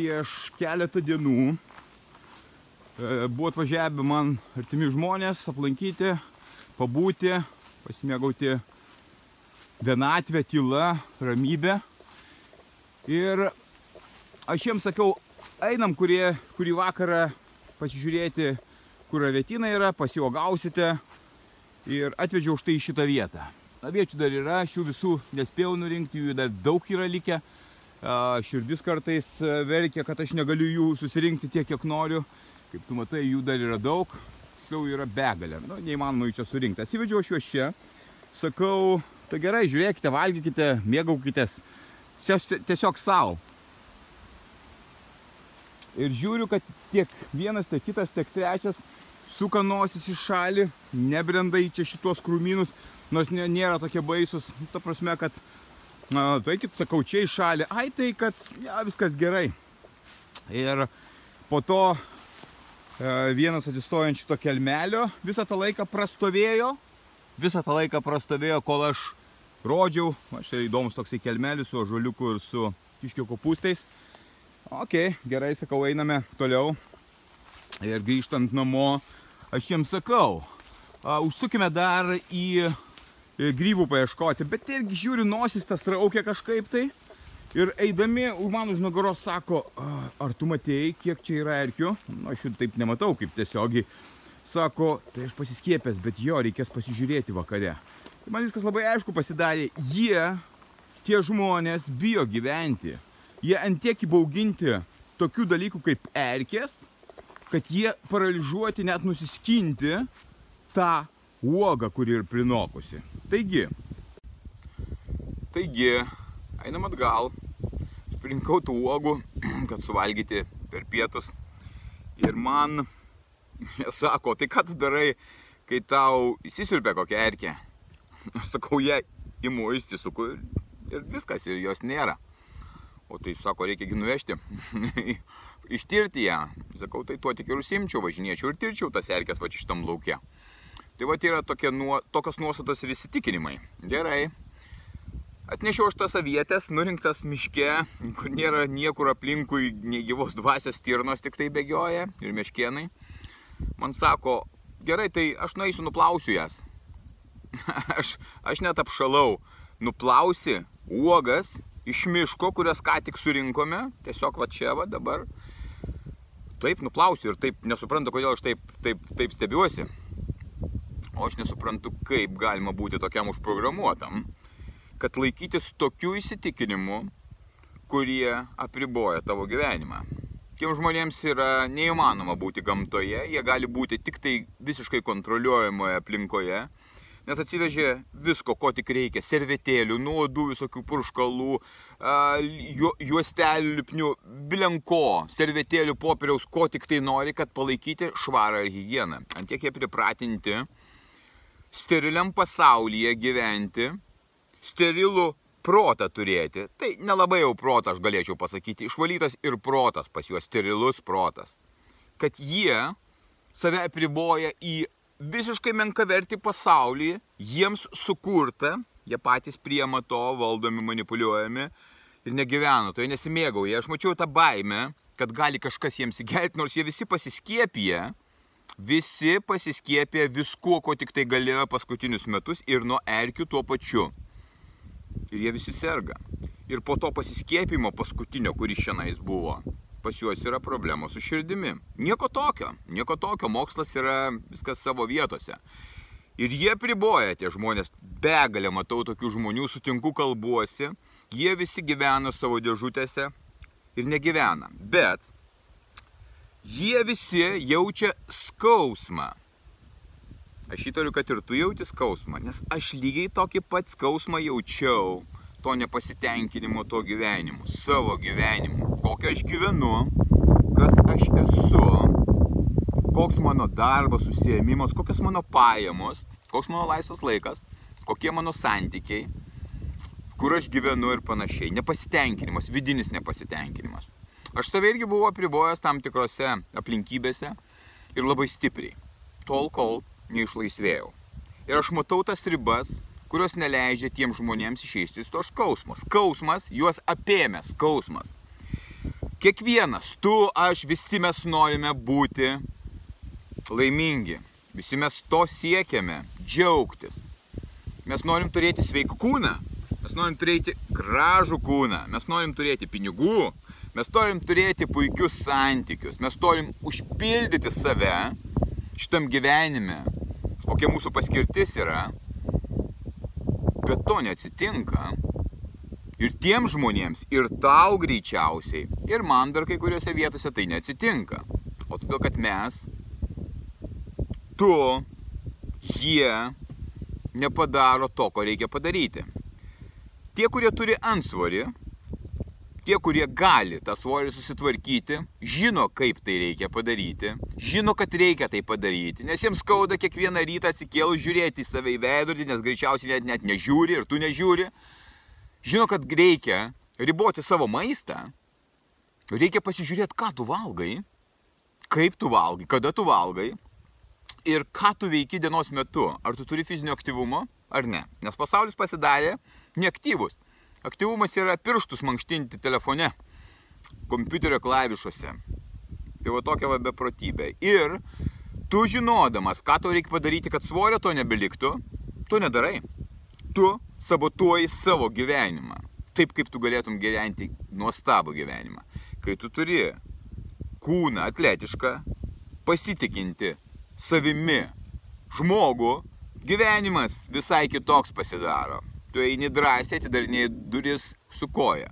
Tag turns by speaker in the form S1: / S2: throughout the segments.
S1: Prieš keletą dienų e, buvo atvažiavę man artimi žmonės aplankyti, pabūti, pasimėgauti vienatvę, tyla, ramybę. Ir aš jiems sakiau, einam kurie, kurį vakarą pasižiūrėti, kur avietina yra, pasiuogausite. Ir atvežiau štai šitą vietą. Aviečių dar yra, aš jų visų nespėjau nurinkti, jų dar daug yra likę. Širdis kartais verkia, kad aš negaliu jų susirinkti tiek, kiek noriu. Kaip tu matai, jų dar yra daug. Tiksliau yra begalė. Nu, neįmanoma jų čia surinkti. Atsivedžiau aš juos čia. Sakau, tai gerai, žiūrėkite, valgykite, mėgaukitės. Tiesiog savo. Ir žiūriu, kad tiek vienas, tiek kitas, tiek trečias suka nosis į šalį, nebrenda į čia šitos krūmynus, nors nėra tokie baisus. Ta prasme, kad, na, tai kit, sakau, čia į šalį. Ai, tai kad, ja, viskas gerai. Ir po to e, vienas atsistojo ant šito kelmelio, visą tą laiką prastovėjo, visą tą laiką prastovėjo, kol aš rodžiau, čia įdomus toksai kelmelis su žoliuku ir su kiškio kopūstais. Ok, gerai, sakau, einame toliau. Ir grįžtant namo, aš jiems sakau, užsukime dar į grybų paieškoti, bet irgi žiūri nosis tas raukia kažkaip tai. Ir eidami, man už nugaros sako, ar tu matėjai, kiek čia yra erkių? Nu, aš jų taip nematau, kaip tiesiogiai. Sako, tai aš pasiskiepęs, bet jo, reikės pasižiūrėti vakare. Tai man viskas labai aišku pasidarė. Jie, tie žmonės, bijo gyventi. Jie antiek įbauginti tokių dalykų kaip erkės, kad jie paralyžiuoti net nusiskinti tą uogą, kuri ir prinokusi. Taigi, taigi, einam atgal, sprinkau tų uogų, kad suvalgyti per pietus. Ir man, jie sako, tai ką tu darai, kai tau įsisirpia kokia erkė? Aš sakau, jie imu įsisuku ir, ir viskas, ir jos nėra. O tai sako, reikia nuvežti, ištirti ją. Sakau, tai tuo tik ir užsimčiau, važinėčiau ir tirčiau tas erkės va šitam laukia. Tai va yra tokie, nuo, tokios nuostatos ir įsitikinimai. Gerai. Atnešiau aš tas avietės, nurinktas miške, kur nėra niekur aplinkui, nei gyvos dvasios stirnos tik tai bėgioja ir meškienai. Man sako, gerai, tai aš nueisiu nuplausiu jas. aš, aš net apšalau. Nuplausi uogas iš miško, kurias ką tik surinkome, tiesiog va čia va dabar. Taip nuplausiu ir taip nesuprantu, kodėl aš taip, taip, taip stebiuosi. O aš nesuprantu, kaip galima būti tokiam užprogramuotam, kad laikytis tokių įsitikinimų, kurie apriboja tavo gyvenimą. Tiem žmonėms yra neįmanoma būti gamtoje, jie gali būti tik tai visiškai kontroliuojamoje aplinkoje, nes atsivežė visko, ko tik reikia, servetėlių, nuodų, visokių purškalų, ju, juostelių lipnių, bilenko, servetėlių, popieriaus, ko tik tai nori, kad palaikyti švarą ir higieną. Antiek jie pripratinti steriliam pasaulyje gyventi, sterilų protą turėti. Tai nelabai jau protą aš galėčiau pasakyti, išvalytas ir protas pas juos, sterilus protas. Kad jie save apriboja į visiškai menkavertį pasaulį, jiems sukurta, jie patys priema to, valdomi, manipuliuojami ir negyvena, to jie nesimėgauja. Aš mačiau tą baimę, kad gali kažkas jiems įgelti, nors jie visi pasiskiepyje, visi pasiskiepė viskuo, ko tik tai galėjo paskutinius metus ir nuo erkių tuo pačiu. Ir jie visi serga. Ir po to pasiskiepimo paskutinio, kuris šiandien buvo, pas juos yra problemos su širdimi. Nieko tokio, nieko tokio, mokslas yra viskas savo vietose. Ir jie priboja tie žmonės, begalė matau tokių žmonių, sutinku kalbuosi, jie visi gyvena savo dėžutėse ir negyvena. Bet jie visi jaučia skausmą. Aš įtariu, kad ir tu jauti skausmą, nes aš lygiai tokį pat skausmą jaučiau to nepasitenkinimo to gyvenimu, savo gyvenimu, kokią aš gyvenu, kas aš esu, koks mano darbas, susijėmimas, kokios mano pajamos, koks mano laisvas laikas, kokie mano santykiai, kur aš gyvenu ir panašiai. Nepasitenkinimas, vidinis nepasitenkinimas. Aš save irgi buvau apribojęs tam tikrose aplinkybėse ir labai stipriai. Tol, kol neišlaisvėjau. Ir aš matau tas ribas, kurios neleidžia tiem žmonėms išeisti iš to skausmo. Skausmas, juos apėmęs skausmas. Kiekvienas, tu, aš, visi mes norime būti laimingi. Visi mes to siekiame, džiaugtis. Mes norim turėti sveiką kūną, mes norim turėti gražų kūną, mes norim turėti pinigų, mes norim turėti puikius santykius, mes norim užpildyti save šitam gyvenime, kokia mūsų paskirtis yra, bet to neatsitinka. Ir tiem žmonėms, ir tau greičiausiai, ir man dar kai kuriuose vietose tai neatsitinka. O todėl, kad mes, tu, jie nepadaro to, ko reikia padaryti. Tie, kurie turi ansvorį, tie, kurie gali tą svorį susitvarkyti, žino, kaip tai reikia padaryti, žino, kad reikia tai padaryti, nes jiems skauda kiekvieną rytą atsikėlus žiūrėti į save į veidrodį, nes greičiausiai net, net nežiūri ir tu nežiūri. Žino, kad reikia riboti savo maistą, reikia pasižiūrėti, ką tu valgai, kaip tu valgai, kada tu valgai ir ką tu veiki dienos metu. Ar tu turi fizinio aktyvumo ar ne. Nes pasaulis pasidarė neaktyvus. Aktyvumas yra pirštus mankštinti telefone, kompiuterio klavišuose. Tai va tokia va beprotybė. Ir tu žinodamas, ką tau reikia padaryti, kad svorio to nebeliktų, tu nedarai. Tu sabotuoji savo gyvenimą. Taip kaip tu galėtum gyventi nuostabų gyvenimą. Kai tu turi kūną atletišką, pasitikinti savimi žmogų, gyvenimas visai kitoks pasidaro tu eini drąsiai, atidarinėjai duris su koja.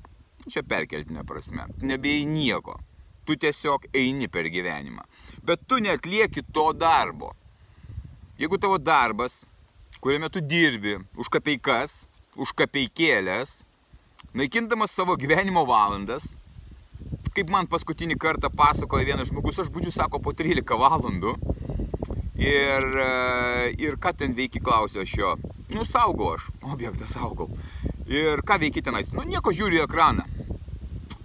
S1: Čia perkeltinė prasme. Nebėjai nieko. Tu tiesiog eini per gyvenimą. Bet tu netlieki to darbo. Jeigu tavo darbas, kuriame tu dirbi už kapeikas, už kapeikėlės, naikindamas savo gyvenimo valandas, kaip man paskutinį kartą pasakojo vienas žmogus, aš būdžiu, sako, po 13 valandų. Ir, e, ir ką ten veiki, klausiu aš jo. Nu, saugau aš, objektą saugau. Ir ką veiki tenais? Nu, nieko žiūriu į ekraną.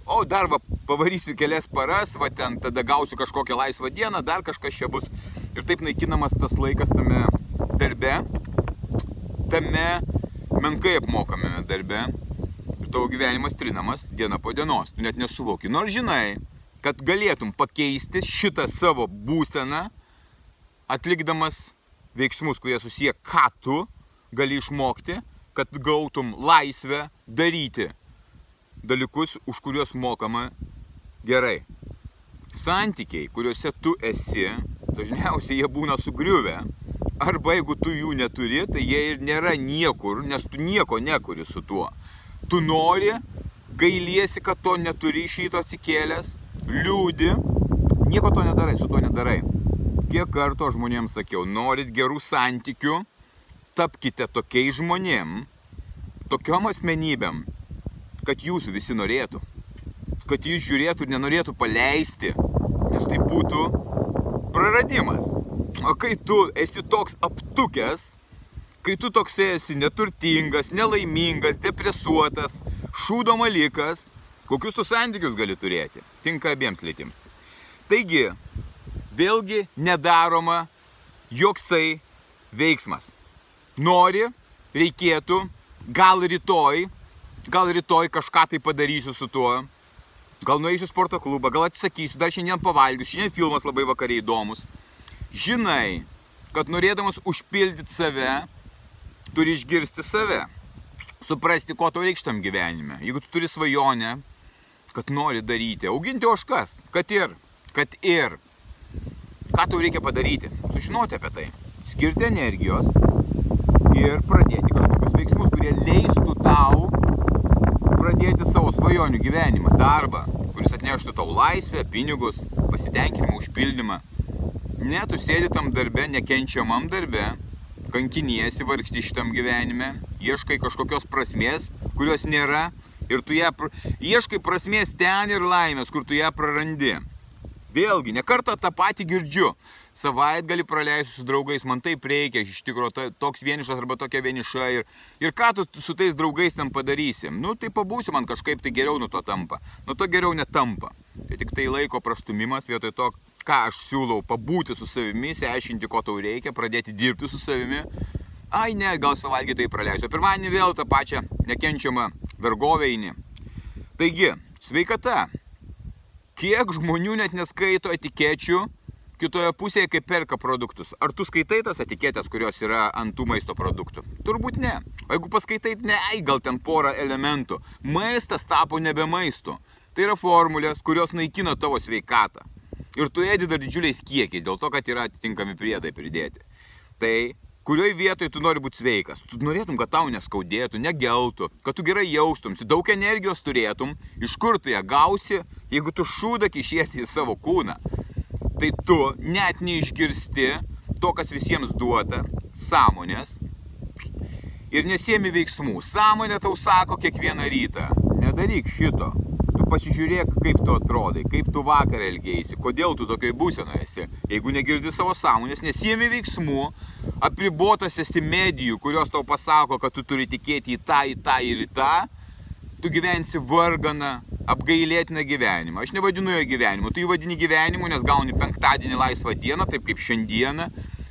S1: O darbą pavarysiu kelias paras, va ten tada gausiu kažkokią laisvą dieną, dar kažkas čia bus. Ir taip naikinamas tas laikas tame darbe, tame menkai apmokamame darbe. Ir tavo gyvenimas trinamas diena po dienos. Tu net nesuvoki. Nors žinai, kad galėtum pakeisti šitą savo būseną, atlikdamas veiksmus, kurie susiję ką tu gali išmokti, kad gautum laisvę daryti dalykus, už kuriuos mokama gerai. Santykiai, kuriuose tu esi, dažniausiai jie būna sugriuvę. Arba jeigu tu jų neturi, tai jie ir nėra niekur, nes tu nieko nekuri su tuo. Tu nori, gailiesi, kad to neturi iš ryto atsikėlęs, liūdi, nieko to nedarai, su tuo nedarai. Kiek karto žmonėms sakiau, norit gerų santykių, tapkite tokiais žmonėm, tokiom asmenybėm, kad jūsų visi norėtų. Kad jūs žiūrėtų ir nenorėtų paleisti, nes tai būtų praradimas. O kai tu esi toks aptukęs, kai tu toks esi neturtingas, nelaimingas, depresuotas, šūdo malikas, kokius tu santykius gali turėti? Tinka abiems lytims. Taigi, vėlgi nedaroma joksai veiksmas nori, reikėtų, gal rytoj, gal rytoj kažką tai padarysiu su tuo, gal nueisiu sporto klubą, gal atsisakysiu, dar šiandien pavalgysiu, šiandien filmas labai vakariai įdomus. Žinai, kad norėdamas užpildyti save, turi išgirsti save. Suprasti, ko tau reikštam gyvenime. Jeigu tu turi svajonę, kad nori daryti, auginti oškas, kad ir, kad ir. Ką tau reikia padaryti? Sužinoti apie tai. Skirti energijos, ir pradėti kažkokius veiksmus, kurie leistų tau pradėti savo svajonių gyvenimą, darbą, kuris atneštų tau laisvę, pinigus, pasitenkinimą, užpildymą. Ne, tu sėdi tam darbe, nekenčiamam darbe, kankiniesi, vargsti šitam gyvenime, ieškai kažkokios prasmės, kurios nėra ir tu ją, ieškai prasmės ten ir laimės, kur tu ją prarandi. Vėlgi, nekartą tą patį girdžiu. Savaitgalį praleisiu su draugais, man taip reikia, iš tikrųjų toks vienišas arba tokia vieniša. Ir, ir ką tu su tais draugais ten padarysi? Nu, tai pabūsiu man kažkaip tai geriau nuo to tampa. Nuo to geriau netampa. Tai tik tai laiko prastumimas vietoj to, ką aš siūlau, pabūti su savimi, išsiaiškinti, ko tau reikia, pradėti dirbti su savimi. Ai ne, gal savaitgalį tai praleisiu. Pirmadienį vėl tą pačią nekenčiamą vergovę eini. Taigi, sveikata kiek žmonių net neskaito etikečių kitoje pusėje, kai perka produktus. Ar tu skaitai tas etiketės, kurios yra ant tų maisto produktų? Turbūt ne. O jeigu paskaitai, ne, ai, gal ten porą elementų. Maistas tapo nebe maistu. Tai yra formulės, kurios naikina tavo sveikatą. Ir tu ėdi dar didžiuliais kiekiais, dėl to, kad yra atitinkami priedai pridėti. Tai kurioj vietoj tu nori būti sveikas. Tu norėtum, kad tau neskaudėtų, negeltų, kad tu gerai jaustumsi, daug energijos turėtum, iš kur tu ją gausi, jeigu tu šūdą kišiesi į savo kūną. Tai tu net neišgirsti to, kas visiems duota, sąmonės ir nesiemi veiksmų. Sąmonė tau sako kiekvieną rytą, nedaryk šito, pasižiūrėk, kaip tu atrodai, kaip tu vakar elgėsi, kodėl tu tokiai būsenoje esi. Jeigu negirdi savo sąmonės, nesijėmi veiksmų, apribotas esi medijų, kurios tau pasako, kad tu turi tikėti į tą, į tą ir į tą, tu gyvensi varganą, apgailėtiną gyvenimą. Aš nevadinu jo gyvenimu, tu jį vadini gyvenimu, nes gauni penktadienį laisvą dieną, taip kaip šiandieną,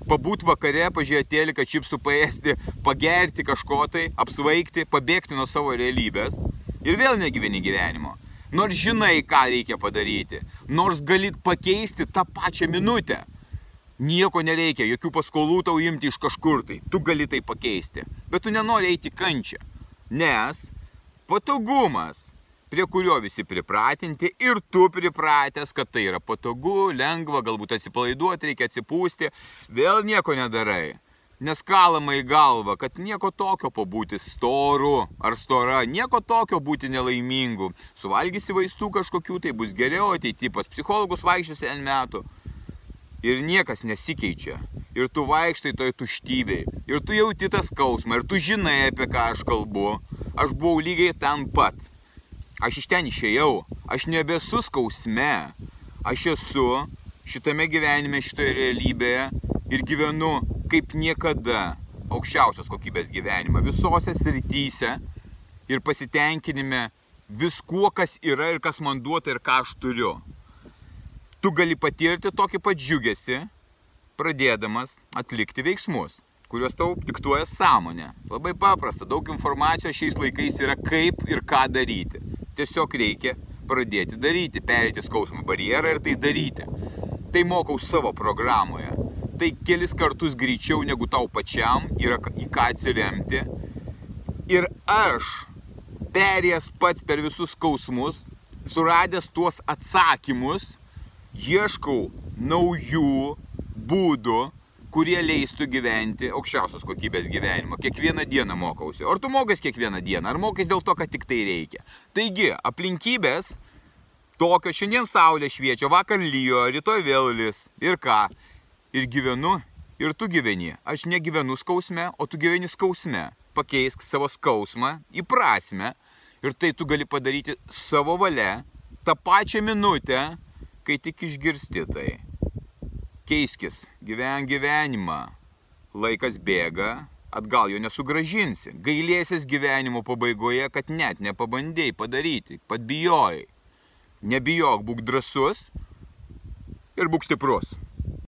S1: pabūt vakare, pažiūrėti teliką, čipsų paėsti, pagerti kažko tai, apsvaigti, pabėgti nuo savo realybės. Ir vėl negyveni gyvenimo. Nors žinai, ką reikia padaryti, nors galit pakeisti tą pačią minutę. Nieko nereikia, jokių paskolų tau imti iš kažkur tai, tu gali tai pakeisti, bet tu nenori eiti kančią, nes patogumas, prie kurio visi pripratinti ir tu pripratęs, kad tai yra patogu, lengva, galbūt atsipalaiduoti, reikia atsipūsti, vėl nieko nedarai neskalama į galvą, kad nieko tokio pabūti storu ar stora, nieko tokio būti nelaimingu. Suvalgysi vaistų kažkokių, tai bus geriau ateityje, pas psichologus vaikščiosi N metų. Ir niekas nesikeičia. Ir tu vaikštai toj tuštybei. Ir tu jauti tą skausmą. Ir tu žinai, apie ką aš kalbu. Aš buvau lygiai ten pat. Aš iš ten išėjau. Aš nebesu skausme. Aš esu šitame gyvenime, šitoje realybėje ir gyvenu kaip niekada aukščiausios kokybės gyvenimą visose srityse ir pasitenkinime viskuo, kas yra ir kas man duota ir ką aš turiu. Tu gali patirti tokį pat džiugesi, pradėdamas atlikti veiksmus, kuriuos tau diktuoja sąmonė. Labai paprasta, daug informacijos šiais laikais yra kaip ir ką daryti. Tiesiog reikia pradėti daryti, perėti skausmo barjerą ir tai daryti. Tai mokau savo programoje tai kelis kartus greičiau negu tau pačiam yra į ką atsiremti. Ir aš, perėjęs pats per visus skausmus, suradęs tuos atsakymus, ieškau naujų būdų, kurie leistų gyventi aukščiausios kokybės gyvenimą. Kiekvieną dieną mokausi. Ar tu mokas kiekvieną dieną, ar mokas dėl to, kad tik tai reikia. Taigi, aplinkybės tokios, šiandien saulė šviečia, vakar lyjo, rytoj vėl lis. Ir ką? ir gyvenu, ir tu gyveni. Aš negyvenu skausme, o tu gyveni skausme. Pakeisk savo skausmą į prasme ir tai tu gali padaryti savo valia tą pačią minutę, kai tik išgirsti tai. Keiskis, gyven gyvenimą. Laikas bėga, atgal jo nesugražinsi. Gailėsis gyvenimo pabaigoje, kad net nepabandėjai padaryti, pat bijojai. Nebijok, būk drasus ir būk stiprus.